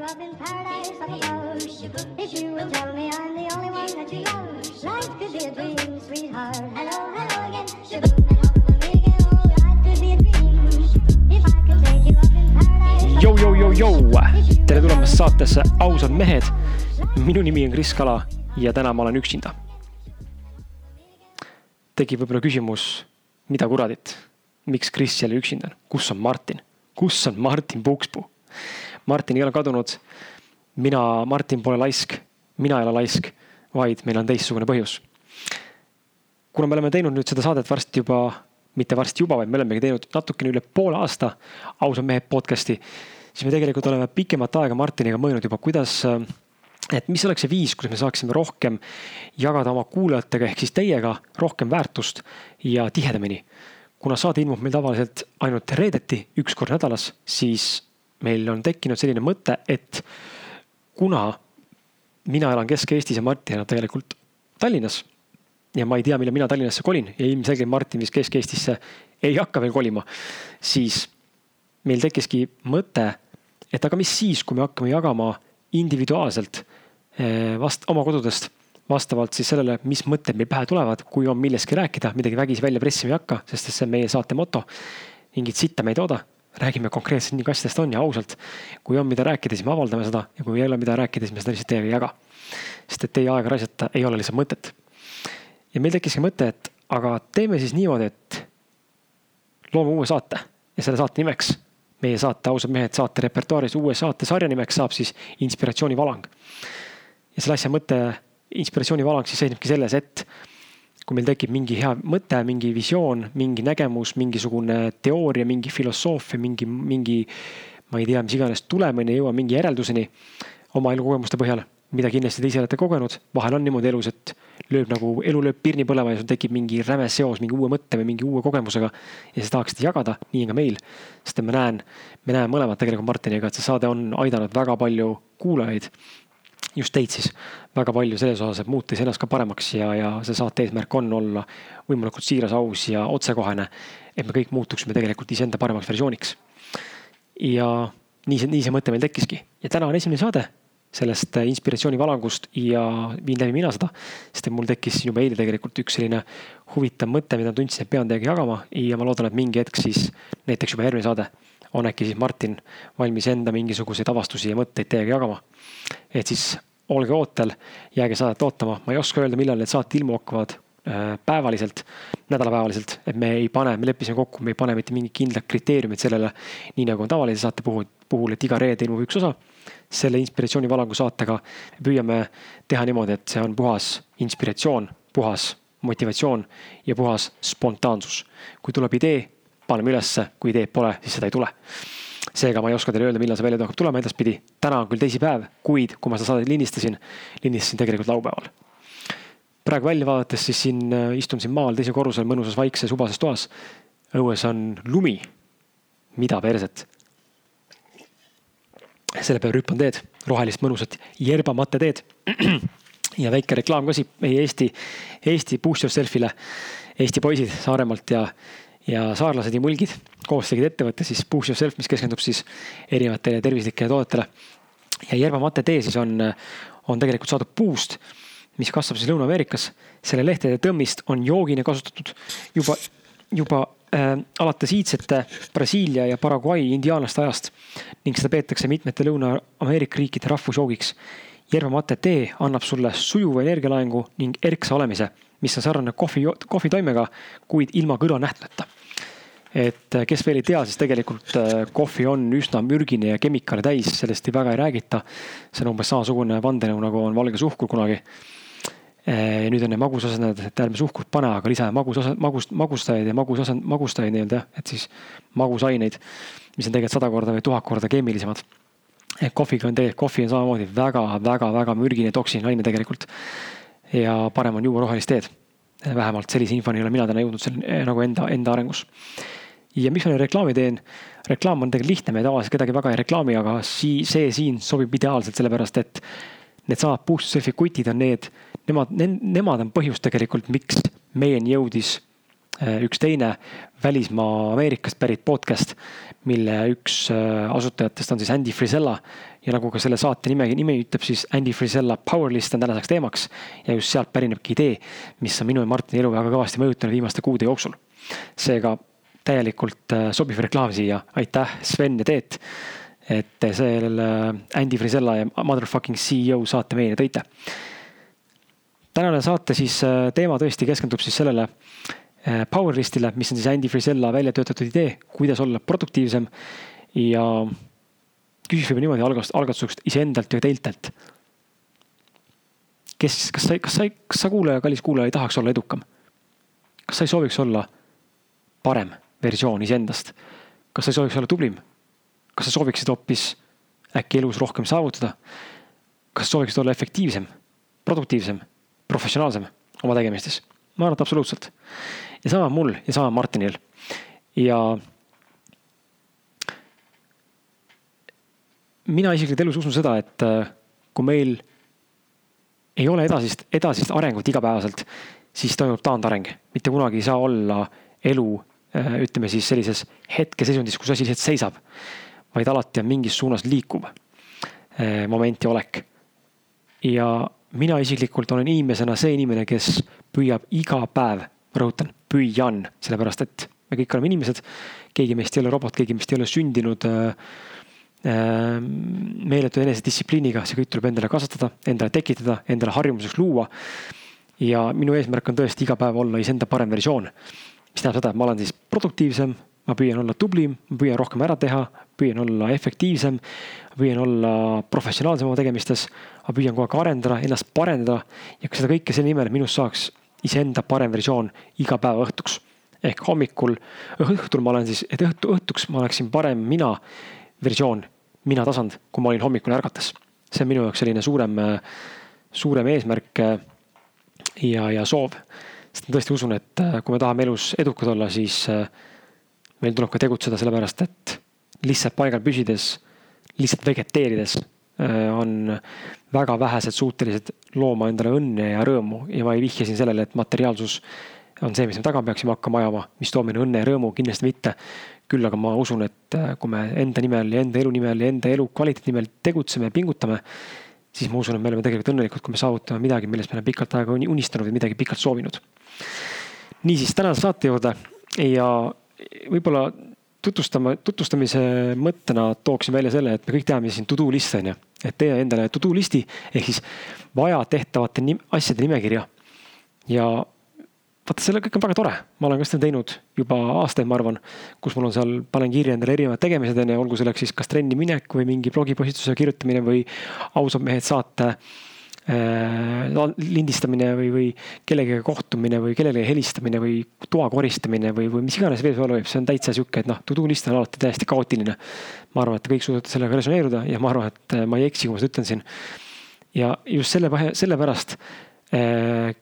you up in paradise up above. If you will tell me I'm the only one that you love, life could be a dream, sweetheart. Hello, hello again. Shaboom, jou, jou, jou, above. tere tulemast saatesse Ausad mehed. minu nimi on Kris Kala ja täna ma olen üksinda. tekib võib-olla küsimus, mida kuradit, miks Kris jälle üksinda on, kus on Martin, kus on Martin Pukspuu? Martin ei ole kadunud. mina, Martin pole laisk, mina ei ole laisk, vaid meil on teistsugune põhjus. kuna me oleme teinud nüüd seda saadet varsti juba, mitte varsti juba, vaid me olemegi teinud natukene üle poole aasta ausad mehed podcast'i, siis me tegelikult oleme pikemat aega Martiniga mõelnud juba, kuidas, et mis oleks see viis, kuidas me saaksime rohkem jagada oma kuulajatega ehk siis teiega rohkem väärtust ja tihedamini. kuna saade ilmub meil tavaliselt ainult reedeti, üks kord nädalas, siis meil on tekkinud selline mõte, et kuna mina elan Kesk-Eestis ja Martin elab tegelikult Tallinnas ja ma ei tea, millal mina Tallinnasse kolin ja ilmselgelt Martin vist Kesk-Eestisse ei hakka veel kolima, siis meil tekkiski mõte, et aga mis siis, kui me hakkame jagama individuaalselt eh, vast oma kodudest vastavalt siis sellele, mis mõtted meil pähe tulevad, kui on millestki rääkida, midagi vägisi välja pressima ei hakka, sest see on meie saate moto. mingit sitta me ei tooda, räägime konkreetselt nii, kui asjadest on ja ausalt. kui on, mida rääkida, siis me avaldame seda ja kui ei ole, mida rääkida, siis me seda lihtsalt teiega ei jaga. sest et teie aega raisata ei ole lihtsalt mõtet. ja meil tekkiski mõte, et aga teeme siis niimoodi, et loome uue saate ja selle saate nimeks, meie saate Ausad mehed saate repertuaaris uue saatesarja nimeks saab siis Inspiratsioonivalang. ja selle asja mõte, inspiratsioonivalang siis seisnebki selles, et kui meil tekib mingi hea mõte, mingi visioon, mingi nägemus, mingisugune teooria, mingi filosoofia, mingi, mingi ma ei tea, mis iganes tulemini, jõuame mingi järelduseni oma elukogemuste põhjal, mida kindlasti te ise olete kogenud. vahel on niimoodi elus, et lööb nagu, elu lööb pirni põlema ja sul tekib mingi räme seos mingi uue mõtte või mingi uue kogemusega. ja sa tahaksite jagada, nii ka meil. sest ma näen, me näeme mõlemad tegelikult Martiniga, et see saade on aidanud väga palju kuulajaid just teid siis väga palju selles osas, et muuta iseennast ka paremaks ja, ja see saate eesmärk on olla võimalikult siiras, aus ja otsekohene. et me kõik muutuksime tegelikult iseenda paremaks versiooniks. ja nii see, nii see mõte meil tekkiski ja täna on esimene saade sellest inspiratsioonivalangust ja viin läbi mina seda. sest et mul tekkis siin juba eile tegelikult üks selline huvitav mõte, mida tundsin, et pean teiega jagama ja ma loodan, et mingi hetk siis näiteks juba järgmine saade on äkki siis Martin valmis enda mingisuguseid avastusi ja mõtteid teiega jagama. et siis olge ootel, jääge saadet ootama, ma ei oska öelda, millal need saated ilmu hakkavad äh, päevaliselt, nädalapäevaliselt, et me ei pane, me leppisime kokku, me ei pane mitte mingit kindlat kriteeriumit sellele. nii nagu on tavalise saate puhul, puhul, et iga reede ilmub üks osa. selle inspiratsioonivalangu saatega püüame teha niimoodi, et see on puhas inspiratsioon, puhas motivatsioon ja puhas spontaansus. kui tuleb idee, paneme ülesse, kui ideed pole, siis seda ei tule. seega ma ei oska teile öelda, millal see välja hakkab tulema edaspidi. täna on küll teisipäev, kuid kui ma seda saadet lindistasin, lindistasin tegelikult laupäeval. praegu välja vaadates, siis siin äh, istun siin maal teisel korrusel mõnusas vaikses ubases toas. õues on lumi. mida perset? selle peale rüppan teed, rohelist mõnusat jerbamate teed. ja väike reklaam ka siit meie Eesti, Eesti Boost Yourself'ile. Eesti poisid Saaremaalt ja, ja saarlased ja mulgid koos tegid ettevõtte siis Boost Yourself, mis keskendub siis erinevatele tervislikele toodetele. ja jerbamate tee siis on, on tegelikult saadud puust, mis kasvab siis Lõuna-Ameerikas. selle lehtede tõmmist on joogina kasutatud juba, juba äh, alates iidsete Brasiilia ja Paraguay indiaanlaste ajast ning seda peetakse mitmete Lõuna-Ameerika riikide rahvusjoogiks. Yerba-mate tee annab sulle sujuva energialaengu ning erksa olemise, mis on sarnane kohvi, kohvitoimega, kuid ilma kõrvalnähtudeta. et äh, kes veel ei tea, siis tegelikult äh, kohvi on üsna mürgine ja kemikaale täis, sellest ei väga ei räägita. see on umbes samasugune vandenõu, nagu on valge suhkur kunagi ja nüüd on need magusasendajad, et ärme suhkrut pane, aga lisame magusosa, magust, magustajaid ja magusasend, magustajaid nii-öelda jah, et siis magusaineid, mis on tegelikult sada korda või tuhat korda keemilisemad. et kohviga on tegelikult, kohvi on samamoodi väga-väga-väga mürgine toksiline aine tegelikult. Ja parem on juua rohelist teed. vähemalt sellise infoni ei ole mina täna jõudnud seal nagu enda, enda arengus. ja miks ma nüüd reklaami teen? reklaam on tegelikult lihtne, me tavaliselt kedagi väga ei reklaami, aga sii-, see siin sobib ideaalselt, sellepärast et needsamad Selfie kutid on need, nemad, nemad on põhjus tegelikult, miks meieni jõudis üks teine välismaa Ameerikast pärit podcast, mille üks asutajatest on siis Andy Frisella ja nagu ka selle saate nime, nimi ütleb, siis Andy Frisella Powerlist on tänaseks teemaks. ja just sealt pärinebki idee, mis on minu ja Martini elu väga kõvasti mõjutanud viimaste kuude jooksul. seega täielikult sobiv reklaam siia, aitäh Sven ja Teet et selle Andy Frisella ja Motherfucking CEO saate meieni tõite. tänane saate siis teema tõesti keskendub siis sellele äh, Powerlistile, mis on siis Andy Frisella välja töötatud idee, kuidas olla produktiivsem ja küsiks võib-olla niimoodi algast, algatuseks iseendalt ja teiltelt. kes, kas sa, kas sa, kas sa kuulaja, kallis kuulaja, ei tahaks olla edukam? kas sa ei sooviks olla parem versioon iseendast? kas sa ei sooviks olla tublim? kas sa sooviksid hoopis äkki elus rohkem saavutada? kas sooviksid olla efektiivsem, produktiivsem, professionaalsem oma tegemistes? Ma arvan, et absoluutselt. ja sama mul ja sama Martinil. ja mina isiklikult elus usun seda, et äh, kui meil ei ole edasist, edasist arengut igapäevaselt, siis toimub taandareng. mitte kunagi ei saa olla elu, äh, ütleme siis sellises hetkeseisundis, kus asi lihtsalt seisab vaid alati on mingis suunas liikuv eh, moment ja olek. ja mina isiklikult olen inimesena see inimene, kes püüab iga päev, rõhutan, püüan, sellepärast et me kõik oleme inimesed. keegi meist ei ole robot, keegi meist ei ole sündinud äh, äh, meeletu enesedistsipliiniga, see kõik tuleb endale kasvatada, endale tekitada, endale harjumuseks luua. ja minu eesmärk on tõesti iga päev olla iseenda parem versioon. mis tähendab seda, et ma olen siis produktiivsem, ma püüan olla tublim, ma püüan rohkem ära teha, püüan olla efektiivsem, püüan olla professionaalsem oma tegemistes, ma püüan kogu aeg arendada, ennast parendada ja seda kõike selle nimel, et minust saaks iseenda parem versioon iga päeva õhtuks. ehk hommikul, õhtul ma olen siis, et õhtu, õhtuks ma oleksin parem mina versioon, mina tasand, kui ma olin hommikul ärgates. see on minu jaoks selline suurem, suurem eesmärk ja, ja soov. sest ma tõesti usun, et kui me tahame elus edukad olla, siis meil tuleb ka tegutseda, sellepärast et lihtsalt paigal püsides, lihtsalt vegeteerides äh, on väga vähesed suutelised looma endale õnne ja rõõmu ja ma ei vihja siin sellele, et materiaalsus on see, mis me taga peaksime hakkama ajama, mis toob meile õnne ja rõõmu, kindlasti mitte. küll aga ma usun, et äh, kui me enda nimel ja enda elu nimel ja enda elukvaliteedi nimel tegutseme ja pingutame, siis ma usun, et me oleme tegelikult õnnelikud, kui me saavutame midagi, millest me oleme pikalt aega unistanud või midagi pikalt soovinud. niisiis tänase saate juurde ja võib-olla tutvustama, tutvustamise mõttena tooksin välja selle, et me kõik teame siin to do list on ju. et tee endale to do list'i ehk siis vaja tehtavate nim, asjade nimekirja. ja vaata, selle kõik on väga tore, ma olen ka seda teinud juba aastaid, ma arvan. kus mul on seal, panen kirja endale erinevad tegemised on ju, olgu selleks siis kas trenni minek või mingi blogipostituse kirjutamine või ausad mehed saate lindistamine või, või kellegagi kohtumine või kellelegi helistamine või toa koristamine või, või mis iganes veel olla võib, see on täitsa sihuke, et noh, to do list on alati täiesti kaootiline. ma arvan, et te kõik suudate sellega resoneeruda ja ma arvan, et äh, ma ei eksi, kui ma seda ütlen siin. ja just selle, sellepärast äh,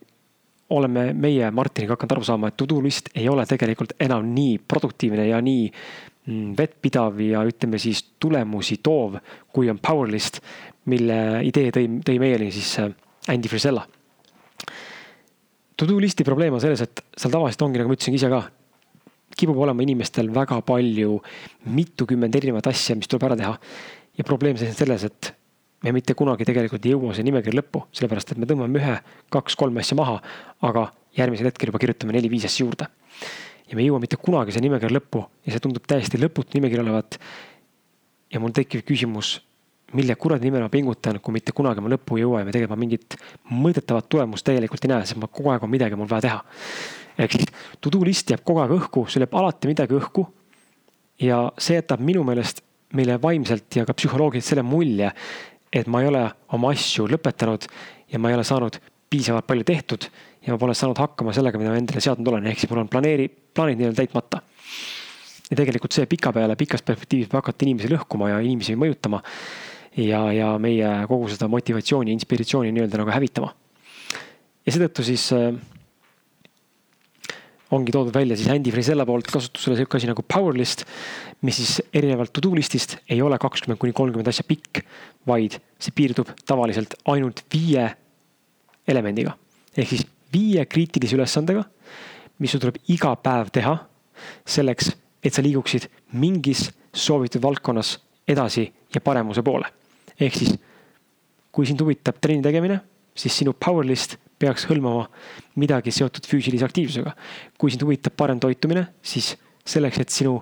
oleme meie Martiniga hakanud aru saama, et to do list ei ole tegelikult enam nii produktiivne ja nii mm, vettpidav ja ütleme siis tulemusi toov, kui on power list mille idee tõi, tõi meieni siis äh, Andy Frisella. To-do listi probleem on selles, et seal tavaliselt ongi, nagu ma ütlesin ise ka, kipub olema inimestel väga palju, mitukümmend erinevat asja, mis tuleb ära teha. ja probleem seisneb selles, et me mitte kunagi tegelikult ei jõua see nimekiri lõppu, sellepärast et me tõmbame ühe, kaks-kolm asja maha, aga järgmisel hetkel juba kirjutame neli-viis asja juurde. ja me ei jõua mitte kunagi see nimekiri lõppu ja see tundub täiesti lõputu nimekiri olevat. ja mul tekib küsimus, mille kuradi nimel ma pingutan, kui mitte kunagi ma lõppu ei jõua ja me tegelikult mingit mõõdetavat tulemust tegelikult ei näe, sest ma kogu aeg on midagi mul vaja teha. ehk siis to do list jääb kogu aeg õhku, sul jääb alati midagi õhku. ja see jätab minu meelest meile vaimselt ja ka psühholoogiliselt selle mulje, et ma ei ole oma asju lõpetanud ja ma ei ole saanud piisavalt palju tehtud ja ma pole saanud hakkama sellega, mida ma endale seadnud olen, ehk siis mul on planeeri, plaanid nii-öelda täitmata ja tegelikult see pikapeale, pikas perspektiivis võib hakata inimesi lõhkuma ja inimesi mõjutama ja, ja meie kogu seda motivatsiooni, inspiratsiooni nii-öelda nagu hävitama. ja seetõttu siis äh, ongi toodud välja siis Andy Frisella poolt kasutusele sihuke asi nagu Powerlist, mis siis erinevalt to do list'ist ei ole kakskümmend kuni kolmkümmend asja pikk, vaid see piirdub tavaliselt ainult viie elemendiga. ehk siis viie kriitilise ülesandega, mis sul tuleb iga päev teha selleks, et sa liiguksid mingis soovitud valdkonnas edasi ja paremuse poole. Ehk siis, kui sind huvitab trenni tegemine, siis sinu power list peaks hõlmama midagi seotud füüsilise aktiivsusega. kui sind huvitab parem toitumine, siis selleks, et sinu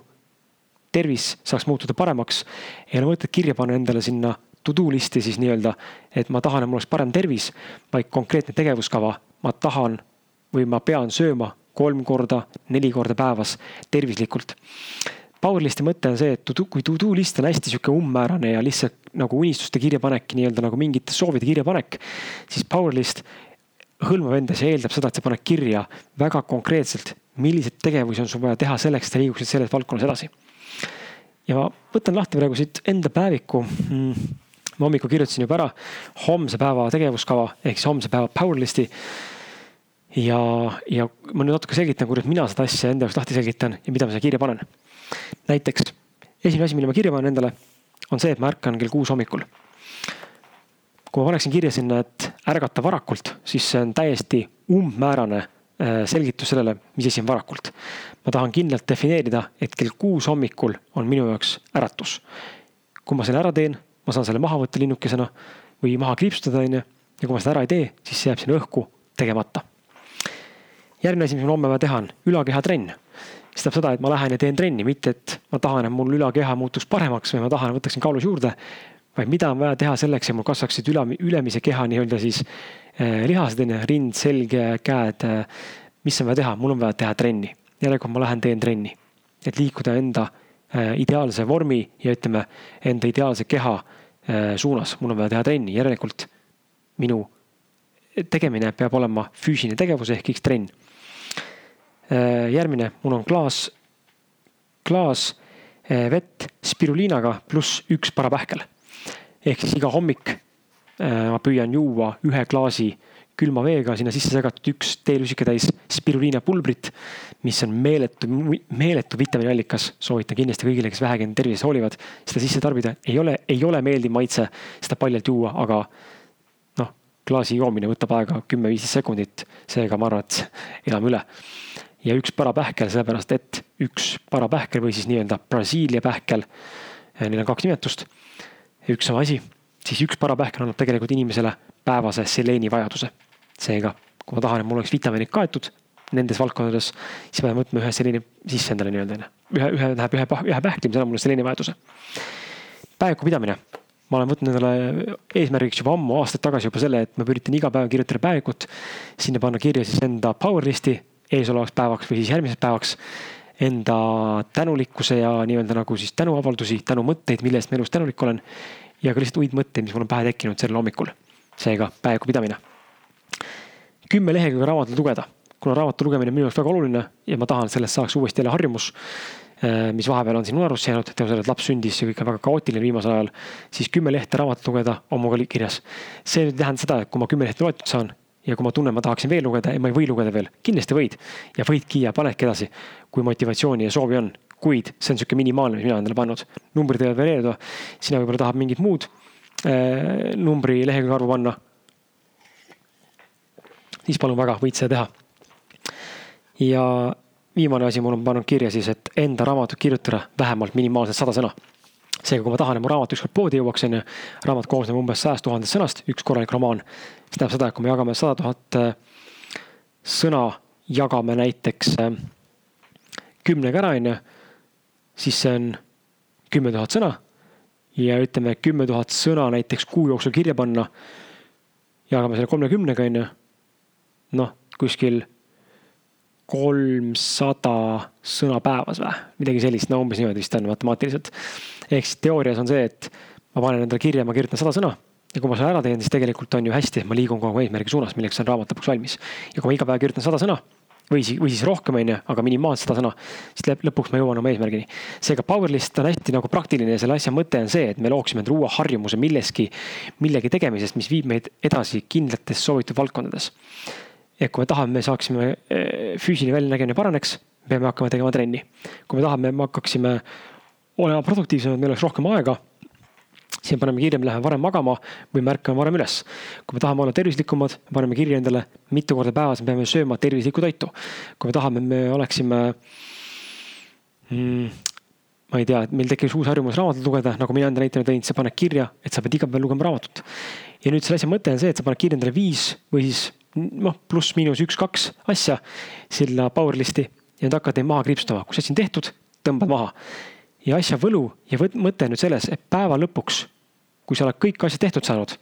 tervis saaks muutuda paremaks, ei ole mõtet kirja panna endale sinna to do list'i siis nii-öelda, et ma tahan, et mul oleks parem tervis, vaid konkreetne tegevuskava, ma tahan või ma pean sööma kolm korda, neli korda päevas tervislikult. Powerlist'i mõte on see, et kui to do list on hästi sihuke umbmäärane ja lihtsalt nagu unistuste kirjapanek, nii-öelda nagu mingite soovide kirjapanek, siis Powerlist hõlmab endas ja eeldab seda, et sa paned kirja väga konkreetselt, milliseid tegevusi on sul vaja teha selleks, et sa liiguksid selles valdkonnas edasi. ja ma võtan lahti praegu siit enda päeviku mm ma hommikul kirjutasin juba ära homse päeva tegevuskava ehk siis homse päeva power list'i. ja, ja ma nüüd natuke selgitan, kuidas mina seda asja enda jaoks lahti selgitan ja mida ma siia kirja panen. Näiteks esimene asi, mille ma kirja panen endale, on see, et ma ärkan kell kuus hommikul. kui ma paneksin kirja sinna, et ärgata varakult, siis see on täiesti umbmäärane äh, selgitus sellele, mis asi on varakult. ma tahan kindlalt defineerida, et kell kuus hommikul on minu jaoks äratus. kui ma selle ära teen, ma saan selle maha võtta linnukesena või maha kriipsutada, onju. ja kui ma seda ära ei tee, siis see jääb sinna õhku tegemata. järgmine asi, mis mul homme vaja teha, on ülakehatrenn. See tähendab seda, et ma lähen ja teen trenni, mitte et ma tahan, et mul ülakeha muutuks paremaks või ma tahan, võtaksin kaalus juurde. vaid mida on vaja teha selleks, et mul kasvaksid üle, ülemise keha nii-öelda siis eh, lihased onju, rind, selg, käed eh,. mis on vaja teha, mul on vaja teha trenni. järelikult ma lähen teen trenni, et liikuda enda eh, ideaalse vormi ja ütleme enda ideaalse keha Äh, suunas, mul on vaja teha trenni, järelikult minu tegemine peab olema füüsiline tegevus ehk X trenn. Äh, järgmine, mul on klaas, klaas äh, vett spiruliinaga pluss üks parapähkel. ehk siis iga hommik ma püüan juua ühe klaasi külma veega sinna sisse segatud üks teelusikatäis spiruliina pulbrit, mis on meeletu, meeletu vitamiiniallikas. soovitan kindlasti kõigile, kes vähegi tervisest hoolivad, seda sisse tarbida. ei ole, ei ole meeldiv maitse seda paljalt juua, aga noh, klaasi joomine võtab aega kümme-viisteist sekundit. seega ma arvan, et elame üle. Ja üks parapähkel, sellepärast et üks parapähkel või siis nii-öelda Brasiilia pähkel. Neil on kaks nimetust. üks sama asi, siis üks parapähkel annab tegelikult inimesele päevase seleeni vajaduse seega, kui ma tahan, et mul oleks vitamiinid kaetud nendes valdkondades, siis ma pean võtma ühe selline sisse endale nii-öelda ühe, ühe läheb ühe, ühe pähkli, mis annab mulle selline vajaduse. päeviku pidamine, ma olen võtnud endale eesmärgiks juba ammu, aastaid tagasi juba selle, et ma üritan iga päev kirjutada päevikut. sinna panna kirja siis enda power list'i eesolevaks päevaks või siis järgmiseks päevaks. Enda tänulikkuse ja nii-öelda nagu siis tänuavaldusi, tänumõtteid, mille eest ma elus tänulik olen. ja ka lihtsalt uitmõtteid, mis mul on pähe tekkinud sellel hommikul. seega päeviku pidamine kümme lehekülge raamatut lugeda, kuna raamatu lugemine on minu jaoks väga oluline ja ma tahan, sellest saaks uuesti jälle harjumus. Äh, mis vahepeal on siin unarusse jäänud, tänu sellele, et laps sündis ja kõik on väga kaootiline viimasel ajal, siis kümme lehte raamatut lugeda on ka kirjas. see nüüd ei tähenda seda, et kui ma kümme lehte loetud saan ja kui ma tunnen, ma tahaksin veel lugeda ja ma ei või lugeda veel, kindlasti võid ja võidki ja panedki edasi, kui motivatsiooni ja soovi on kuid see on sihuke minimaalne, mis mina endale pannud. numbrid võivad varieeruda, sina võib-olla tahad mingit muud äh, numbri lehekülge arvu panna siis palun väga, võid seda teha. ja viimane asi, mul on pannud kirja siis, et enda raamatut kirjutada vähemalt minimaalselt sada sõna. Seega, kui ma tahan, et mu raamat ükskord poodi jõuaks, on ju, raamat koosneb umbes sajast tuhandest sõnast, üks korralik romaan. see tähendab seda, et kui me jagame sada tuhat äh, sõna, jagame näiteks äh, kümnega ära, on ju, siis see on kümme tuhat sõna. ja ütleme, kümme tuhat sõna näiteks kuu jooksul kirja panna. jagame selle kolmekümnega, on ju noh, kuskil kolmsada sõna päevas või midagi sellist, no umbes niimoodi vist on matemaatiliselt. ehk siis teoorias on see, et ma panen endale kirja, ma kirjutan sada sõna ja kui ma selle ära teen, siis tegelikult on ju hästi, et ma liigun kogu eesmärgi suunas, milleks on raamat lõpuks valmis. ja kui ma iga päev kirjutan sada sõna või siis, või siis rohkem, on ju, aga minimaalselt sada sõna, siis lõpuks ma jõuan oma eesmärgini. seega Powerlist on hästi nagu praktiline ja selle asja mõte on see, et me looksime endale uue harjumuse milleski, millegi tegemisest, mis viib meid edasi kindlates soovitud valdkondades et kui me tahame, me saaksime eh, füüsiline väljanägemine paraneks, peame hakkama tegema trenni. kui me tahame, me hakkaksime olema produktiivsemad, meil oleks rohkem aega, siis me paneme kirja, me läheme varem magama või me ärkame varem üles. kui me tahame olla tervislikumad, paneme kirja endale, mitu korda päevas me peame sööma tervislikku toitu. kui me tahame, me oleksime mm, ma ei tea, et meil tekkis uus harjumus raamatut lugeda, nagu mina enda näitena tõin, sa paned kirja, et sa pead iga päev lugema raamatut. ja nüüd selle asja mõte on see, et sa paned kirja endale viis või siis noh, pluss-miinus üks-kaks asja sinna power list'i ja nüüd hakkad neid maha kriipsutama, kui see asi on tehtud, tõmbad maha. ja asja võlu ja mõte on nüüd selles, et päeva lõpuks, kui sa oled kõik asjad tehtud saanud,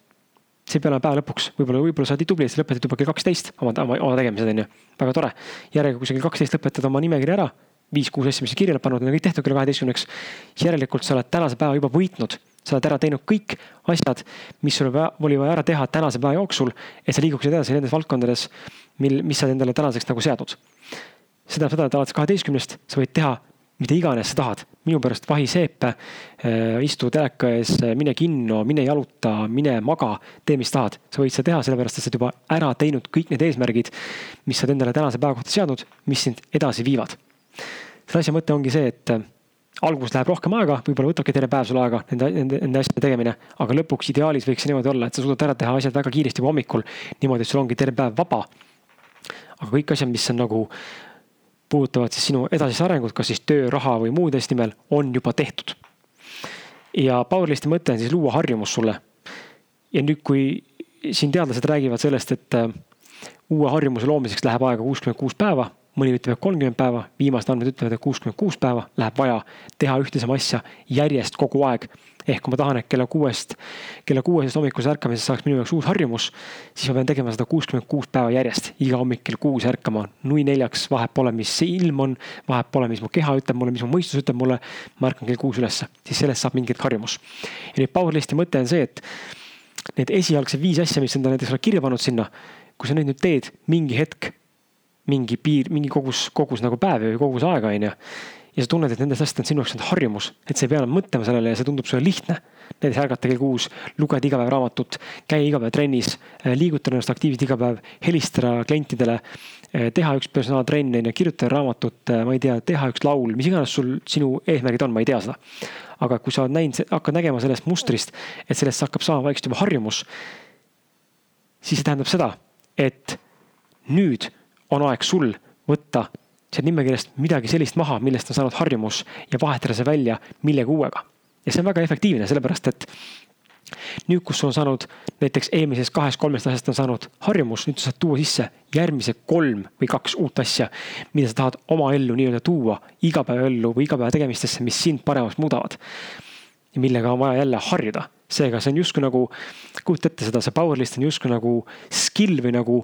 see ei pea olema päeva lõpuks, võib-olla, võib-olla sa oled nii tubli, et sa lõpetad juba kell kaksteist oma, oma, oma tegemised, on ju. väga tore. järjega, kui sa kell kaksteist lõpetad oma nimekirja ära, viis-kuus asja, mis sa kirja oled pannud, need on kõik tehtud kella kaheteistkümneks. järelikult sa oled tänase päeva juba võitnud sa oled ära teinud kõik asjad, mis sul oli vaja ära teha tänase päeva jooksul, et sa liiguksid edasi nendes valdkondades, mil, mis sa endale tänaseks nagu seadnud. see tähendab seda, et alates kaheteistkümnest sa võid teha mida iganes sa tahad. minu pärast vahi seepe äh,, istu teleka ees, mine kinno, mine jaluta, mine maga, tee, mis tahad. sa võid seda teha, sellepärast et sa oled juba ära teinud kõik need eesmärgid, mis sa oled endale tänase päeva kohta seadnud, mis sind edasi viivad. selle asja mõte ongi see, et alguses läheb rohkem aega, võib-olla võtabki terve päev sul aega nende, nende, nende asjade tegemine, aga lõpuks ideaalis võiks see niimoodi olla, et sa suudad ära teha asjad väga kiiresti juba hommikul. niimoodi, et sul ongi terve päev vaba. aga kõik asjad, mis on nagu, puudutavad siis sinu edasist arengut, kas siis töö, raha või muude asjade nimel, on juba tehtud. ja Powerlisti mõte on siis luua harjumus sulle. ja nüüd, kui siin teadlased räägivad sellest, et äh, uue harjumuse loomiseks läheb aega kuuskümmend kuus päeva mõni ütleb, et kolmkümmend päeva, viimased andmed ütlevad, et kuuskümmend kuus päeva läheb vaja teha ühte sama asja järjest kogu aeg. ehk kui ma tahan, et kella kuuest, kella kuuesest hommikusest ärkamisest saaks minu jaoks uus harjumus, siis ma pean tegema seda kuuskümmend kuus päeva järjest, iga hommik kell kuus ärkama, nui neljaks, vahet pole, mis see ilm on, vahet pole, mis mu keha ütleb mulle, mis mu mõistus ütleb mulle. ma ärkan kell kuus ülesse, siis sellest saab mingi hetk harjumus. ja nüüd Powerlisti mõte on see, et need esialgsed viis asja, mis enda näiteks oled kirja pannud sinna, kui sa neid nüüd teed mingi hetk mingi piir, mingi kogus, kogus nagu päevi või kogus aega, on ju. ja sa tunned, et nendest asjadest on sinu jaoks nüüd harjumus, et sa ei pea enam mõtlema sellele ja see tundub sulle lihtne. näiteks ärgata kell kuus, lugeda iga päev raamatut, käia iga päev trennis, äh, liigutada ennast aktiivselt iga päev, helistada klientidele, äh, teha üks personaaltrenn, on ju, kirjutada raamatut, äh, ma ei tea, teha üks laul, mis iganes sul, sinu eesmärgid on, ma ei tea seda. aga kui sa oled näinud, hakkad nägema sellest mustrist, et sellest hakkab saama vaikselt juba harjumus, siis see tähendab seda, et nüüd on aeg sul võtta sealt nimekirjast midagi sellist maha, millest on saanud harjumus ja vahetada see välja millegi uuega. ja see on väga efektiivne, sellepärast et nüüd, kus on saanud näiteks eelmisest kahest-kolmest asjast on saanud harjumus, nüüd sa saad tuua sisse järgmised kolm või kaks uut asja, mida sa tahad oma ellu nii-öelda tuua igapäevaellu või igapäeva tegemistesse, mis sind paremaks muudavad. ja millega on vaja jälle harjuda, seega see on justkui nagu, kujuta ette seda, see power list on justkui nagu skill või nagu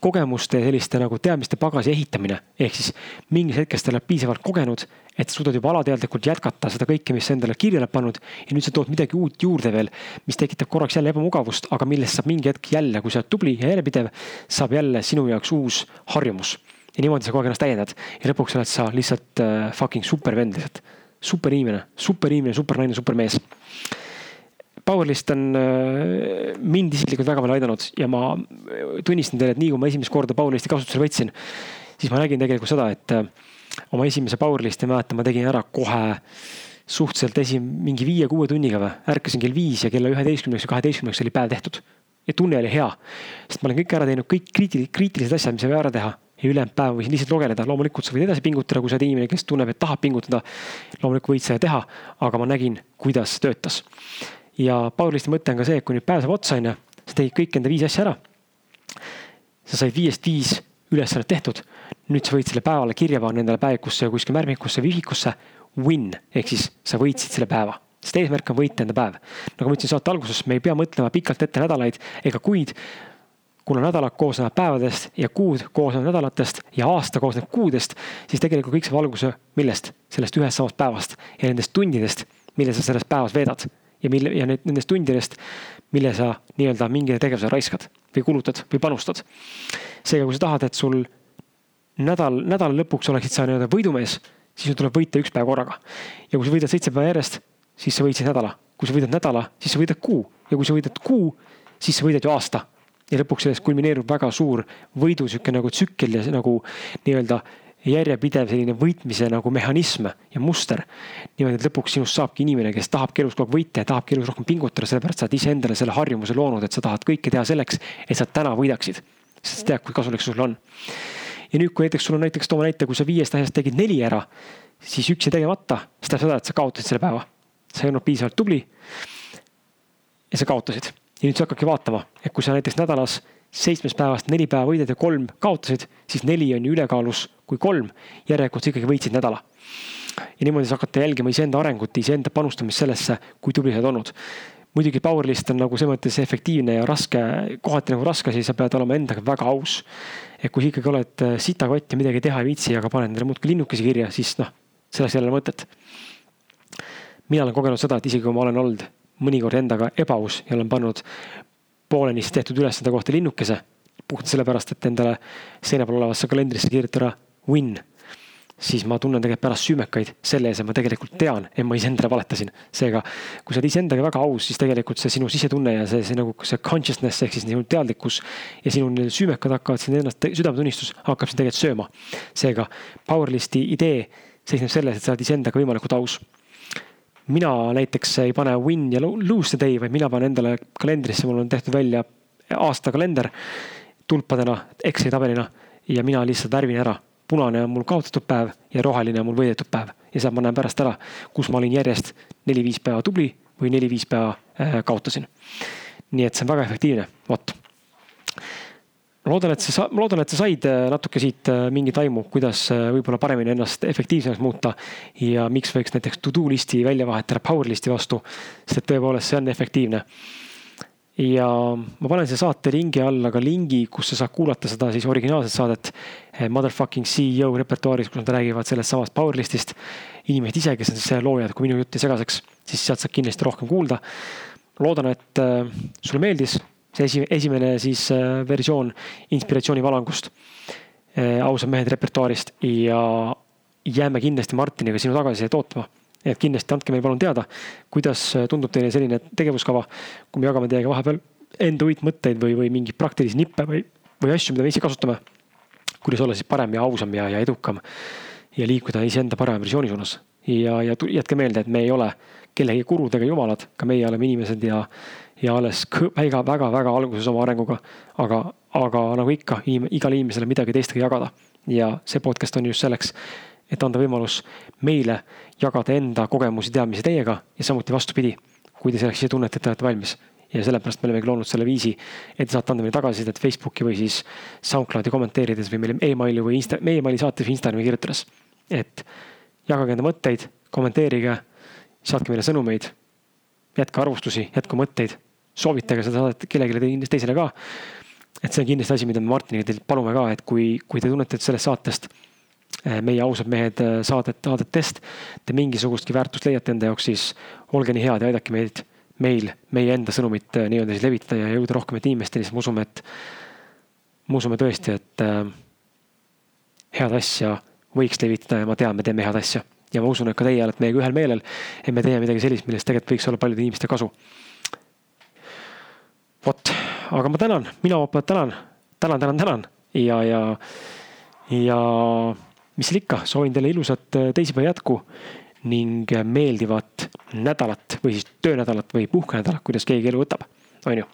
kogemuste selliste nagu teadmiste pagasi ehitamine. ehk siis mingis hetkes te olete piisavalt kogenud, et suudad juba alateadlikult jätkata seda kõike, mis sa endale kirja oled pannud. ja nüüd sa tood midagi uut juurde veel, mis tekitab korraks jälle ebamugavust, aga millest saab mingi hetk jälle, kui sa oled tubli ja järjepidev, saab jälle sinu jaoks uus harjumus. ja niimoodi sa kogu aeg ennast täiendad ja lõpuks oled sa lihtsalt uh, fucking supervend lihtsalt. super inimene, super inimene, super naine, super mees Powerlist on äh, mind isiklikult väga palju aidanud ja ma tunnistan teile, et nii kui ma esimest korda Powerlisti kasutusele võtsin, siis ma nägin tegelikult seda, et äh, oma esimese Powerlisti mäletan, ma tegin ära kohe suhteliselt esi-, mingi viie-kuue tunniga või, ärkasin kell viis ja kella üheteistkümneks või kaheteistkümneks oli päev tehtud. ja tunne oli hea, sest ma olen kõik ära teinud, kõik kriitilised, kriitilised asjad, mis oli vaja ära teha ja ülejäänud päeva võisin lihtsalt logeleda, loomulikult sa võid edasi pingutada, kui sa oled inimene, kes tunneb, et tahab pingutada. loomulikult võid seda teha, aga ma nägin, kuidas töötas ja Paulisti mõte on ka see, et kui nüüd päev saab otsa, on ju, sa tegid kõik enda viis asja ära. sa said viiest viis ülesannet tehtud. nüüd sa võid selle päevale kirja panna endale päevikusse ja kuskile märmikusse või vihikusse. Win ehk siis sa võitsid selle päeva, sest eesmärk on võita enda päev. nagu ma ütlesin saate alguses, me ei pea mõtlema pikalt ette nädalaid ega kuid kuna nädalad koosnevad päevadest ja kuud koosnevad nädalatest ja aasta koosneb kuudest, siis tegelikult kõik saab alguse millest? sellest ühest samast päevast ja nendest tundidest, mille sa selles päevas veedad ja mille ja need nendest tundidest, mille sa nii-öelda mingile tegevusele raiskad või kulutad või panustad. seega, kui sa tahad, et sul nädal, nädala lõpuks oleksid sa nii-öelda võidumees, siis sul tuleb võita üks päev korraga. ja kui sa võidad seitse päeva järjest, siis sa võitsid nädala. kui sa võidad nädala, siis sa võidad kuu ja kui sa võidad kuu, siis sa võidad ju aasta. ja lõpuks sellest kulmineerub väga suur võidu sihuke nagu tsükkel ja nagu nii-öelda järjepidev selline võitmise nagu mehhanism ja muster. niimoodi, et lõpuks sinust saabki inimene, kes tahabki elus kogu aeg võita ja tahabki elus rohkem pingutada, sellepärast sa oled iseendale selle harjumuse loonud, et sa tahad kõike teha selleks, et sa täna võidaksid. sest sa tead, kui kasulik see sulle on. ja nüüd, kui näiteks sul on näiteks, toome näite, kui sa viiest asjast tegid neli ära, siis üks jäi tegemata, see tähendab seda, et sa kaotasid selle päeva. sa ei olnud piisavalt tubli. ja sa kaotasid ja nüüd sa hakkadki vaatama, et kui sa näiteks nädalas seitsmest päevast neli päeva võidad ja kolm kaotasid, siis neli on ju ülekaalus kui kolm. järelikult sa ikkagi võitsid nädala. ja niimoodi sa hakkad jälgima iseenda arengut, iseenda panustamist sellesse, kui tubli sa oled olnud. muidugi Powerlist on nagu selles mõttes efektiivne ja raske, kohati nagu raske asi, sa pead olema endaga väga aus. et kui sa ikkagi oled äh, sitakott ja midagi teha ei viitsi, aga paned endale muudkui linnukesi kirja, siis noh, sellest ei ole mõtet. mina olen kogenud seda, et isegi kui ma olen olnud mõnikord endaga ebaaus ja olen pannud poolenisti tehtud ülesande kohta linnukese. puhtalt sellepärast, et endale seina peal olevasse kalendrisse kirjutada win. siis ma tunnen tegelikult pärast süümekaid selle ees, et ma tegelikult tean, et ma iseendale valetasin. seega, kui sa oled iseendaga väga aus, siis tegelikult see sinu sisetunne ja see, see nagu see consciousness ehk siis sinu teadlikkus ja sinu süümekad hakkavad sind ennast, südametunnistus hakkab sind tegelikult sööma. seega Powerlisti idee seisneb selles, et sa oled iseendaga võimalikult aus mina näiteks ei pane win ja lose the day, vaid mina panen endale kalendrisse, mul on tehtud välja aastakalender tulpadena, Exceli tabelina ja mina lihtsalt värvin ära. punane on mul kaotatud päev ja roheline on mul võidetud päev ja sealt ma näen pärast ära, kus ma olin järjest neli-viis päeva tubli või neli-viis päeva äh, kaotasin. nii et see on väga efektiivne, vot ma loodan, et sa, ma loodan, et sa said äh, natuke siit äh, mingit aimu, kuidas äh, võib-olla paremini ennast efektiivsemaks muuta. ja miks võiks näiteks to do list'i välja vahetada power list'i vastu, sest et tõepoolest see on efektiivne. ja ma panen siia saate ringi alla ka lingi, kus sa saad kuulata seda siis originaalset saadet. Motherfucking CEO repertuaaris, kus nad räägivad sellest samast power list'ist. inimesed ise, kes on siis loojad, kui minu jutt jäi segaseks, siis sealt saad kindlasti rohkem kuulda. loodan, et sulle meeldis see esi, esimene siis äh, versioon inspiratsioonivalangust. Äh, ausad mehed repertuaarist ja jääme kindlasti Martiniga sinu tagasisidet ootama. et kindlasti andke meile palun teada, kuidas äh, tundub teile selline tegevuskava, kui me jagame teiega vahepeal enda uitmõtteid või, või mingeid praktilisi nippe või, või asju, mida me ise kasutame. kuidas olla siis parem ja ausam ja, ja edukam ja liikuda iseenda parema versiooni suunas. ja, ja jätke meelde, et me ei ole kellegi gurud ega jumalad, ka meie oleme inimesed ja ja alles väga, väga, väga alguses oma arenguga. aga, aga nagu ikka, igal inimesel on midagi teistega jagada ja see podcast on just selleks, et anda võimalus meile jagada enda kogemusi, teadmisi teiega ja samuti vastupidi, kui te selleks ise tunnete, et te olete valmis ja sellepärast me olemegi loonud selle viisi, et te saate anda meile tagasisidet Facebooki või siis SoundCloudi kommenteerides või meile emaili või insta, meie emaili saates või Instagrami kirjutades. et jagage enda mõtteid, kommenteerige, saatke meile sõnumeid, jätke arvustusi, jätke mõtteid soovitage seda saadet kellelegi teisele ka. et see on kindlasti asi, mida me Martiniga teilt palume ka, et kui, kui te tunnete, et sellest saatest eh, meie ausad mehed eh, saadet, saadetest te mingisugustki väärtust leiate enda jaoks, siis olge nii head ja aidake meid, meil, meie enda sõnumit eh, nii-öelda siis levitada ja jõuda rohkemate inimesteni, sest me usume, et, me usume tõesti, et äh, head asja võiks levitada ja ma tean, me teeme head asja. ja ma usun, et ka teie olete meiega ühel meelel, et me teeme midagi sellist, millest tegelikult võiks olla paljude inimeste kasu vot, aga ma tänan, mina poolt tänan, tänan, tänan, tänan ja, ja, ja mis seal ikka, soovin teile ilusat äh, teisipäeva jätku ning meeldivat nädalat või siis töönädalat või puhkenädalat, kuidas keegi elu võtab, on ju.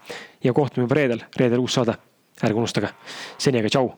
ja kohtume juba reedel, reedel uus saade, ärge unustage. seni aga tšau